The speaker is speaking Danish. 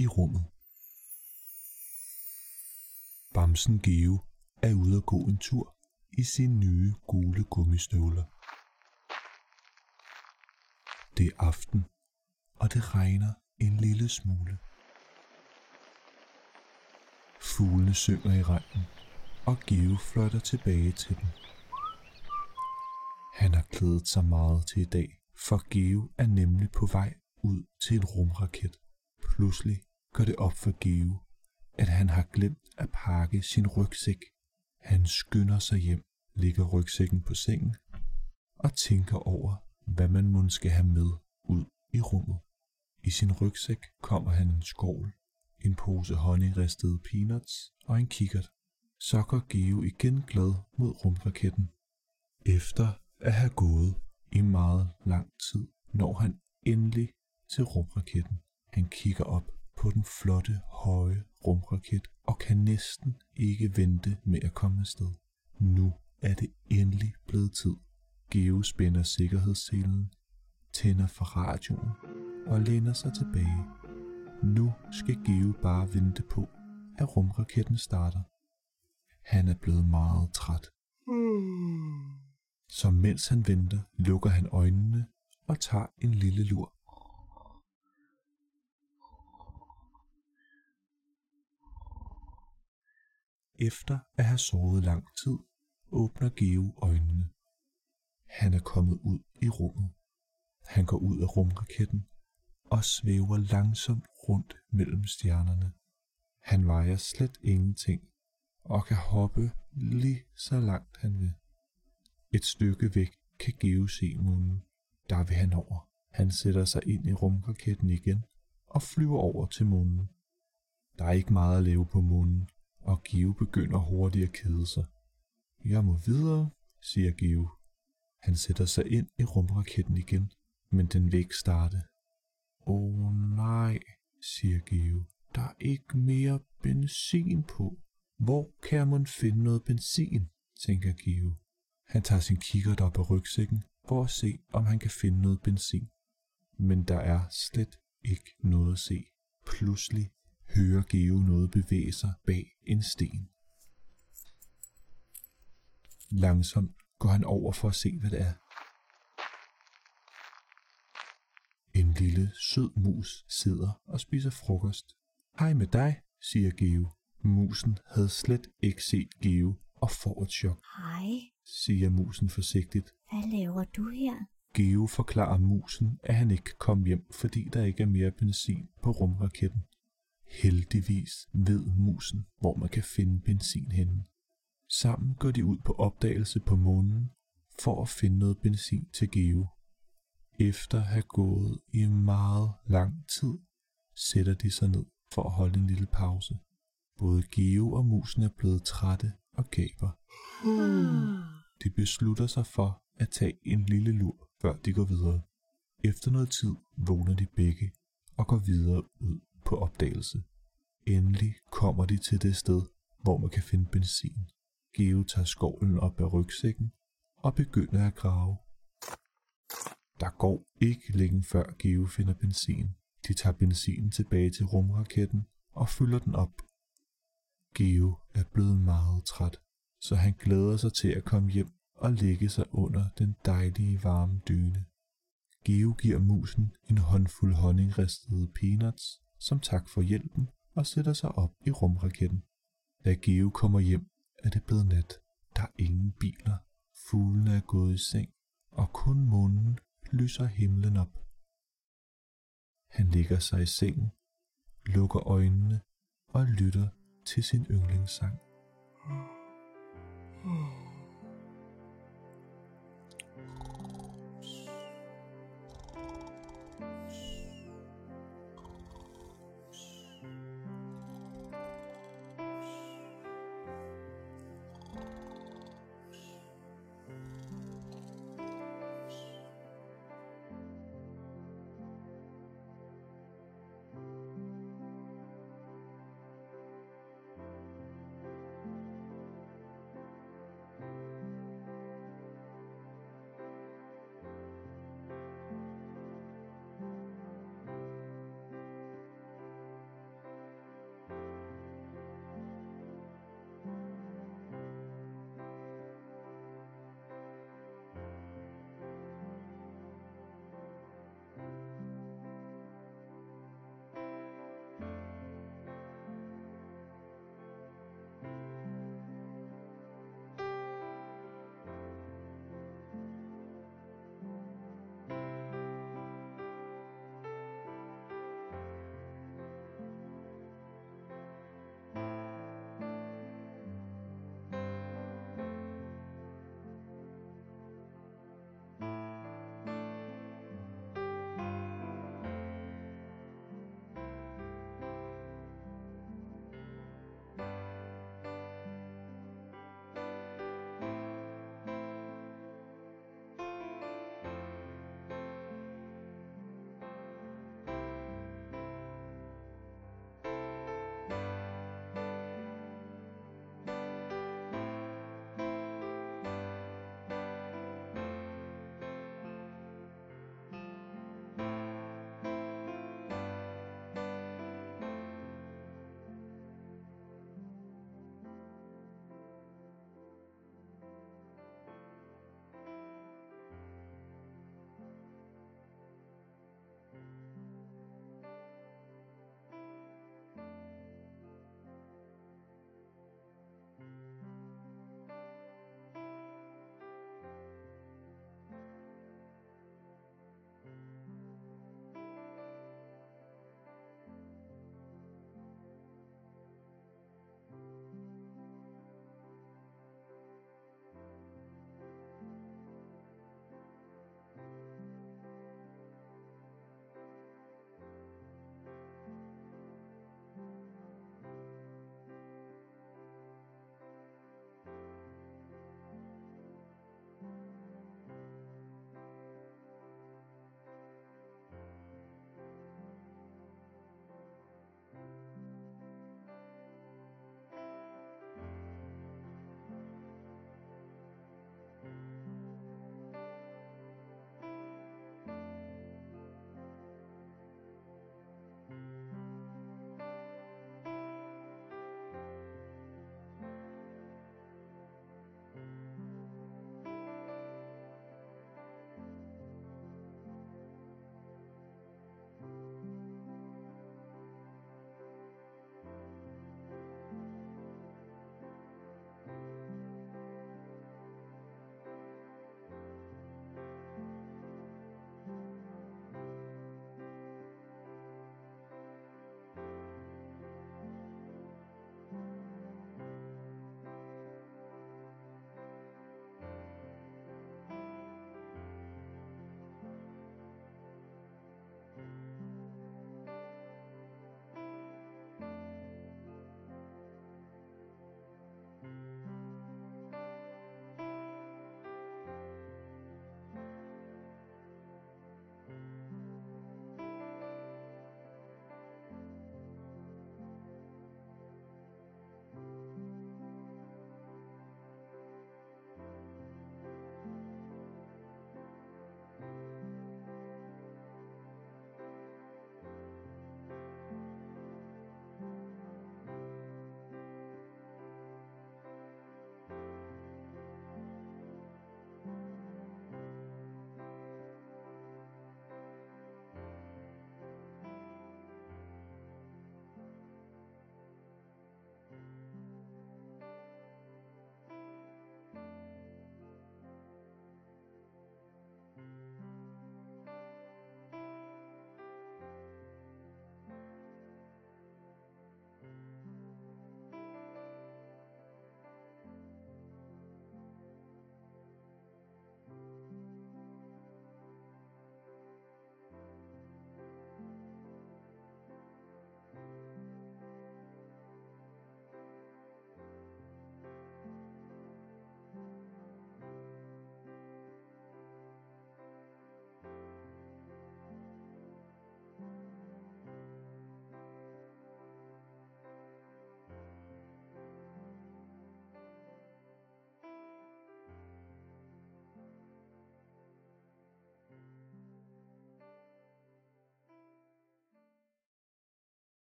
i rummet. Bamsen Geo er ude at gå en tur i sine nye gule gummistøvler. Det er aften, og det regner en lille smule. Fuglene synger i regnen, og Geo fløjter tilbage til dem. Han har klædet sig meget til i dag, for Geo er nemlig på vej ud til en rumraket. Pludselig går det op for Geo, at han har glemt at pakke sin rygsæk. Han skynder sig hjem, lægger rygsækken på sengen og tænker over, hvad man måske skal have med ud i rummet. I sin rygsæk kommer han en skål, en pose honningristede peanuts og en kikkert. Så går Geo igen glad mod rumraketten. Efter at have gået i meget lang tid, når han endelig til rumraketten. Han kigger op på den flotte, høje rumraket og kan næsten ikke vente med at komme afsted. Nu er det endelig blevet tid. Geo spænder sikkerhedsselen, tænder for radioen og læner sig tilbage. Nu skal Geo bare vente på, at rumraketten starter. Han er blevet meget træt. Så mens han venter, lukker han øjnene og tager en lille lur. Efter at have sovet lang tid, åbner Geo øjnene. Han er kommet ud i rummet. Han går ud af rumraketten og svæver langsomt rundt mellem stjernerne. Han vejer slet ingenting og kan hoppe lige så langt han vil. Et stykke væk kan Geo se månen. Der vil han over. Han sætter sig ind i rumraketten igen og flyver over til månen. Der er ikke meget at lave på månen, og Give begynder hurtigt at kede sig. Jeg må videre, siger Give. Han sætter sig ind i rumraketten igen, men den vil ikke starte. Åh oh, nej, siger Give. Der er ikke mere benzin på. Hvor kan man finde noget benzin, tænker Give. Han tager sin kikkert op af rygsækken for at se, om han kan finde noget benzin. Men der er slet ikke noget at se. Pludselig hører Geo noget bevæge sig bag en sten. Langsomt går han over for at se, hvad det er. En lille sød mus sidder og spiser frokost. Hej med dig, siger Geo. Musen havde slet ikke set Geo og får et chok. Hej, siger musen forsigtigt. hvad laver du her? Geo forklarer musen, at han ikke kan komme hjem, fordi der ikke er mere benzin på rumraketten. Heldigvis ved musen, hvor man kan finde benzin henne. Sammen går de ud på opdagelse på månen for at finde noget benzin til Geo. Efter at have gået i meget lang tid, sætter de sig ned for at holde en lille pause. Både Geo og musen er blevet trætte og gaber. De beslutter sig for at tage en lille lur, før de går videre. Efter noget tid vågner de begge og går videre ud på opdagelse. Endelig kommer de til det sted, hvor man kan finde benzin. Geo tager skovlen op af rygsækken og begynder at grave. Der går ikke længe før Geo finder benzin. De tager benzinen tilbage til rumraketten og fylder den op. Geo er blevet meget træt, så han glæder sig til at komme hjem og lægge sig under den dejlige varme dyne. Geo giver musen en håndfuld honningristede peanuts som tak for hjælpen og sætter sig op i rumraketten. Da Geo kommer hjem, er det blevet nat. Der er ingen biler. Fuglene er gået i seng, og kun månen lyser himlen op. Han ligger sig i sengen, lukker øjnene og lytter til sin yndlingssang. Oh.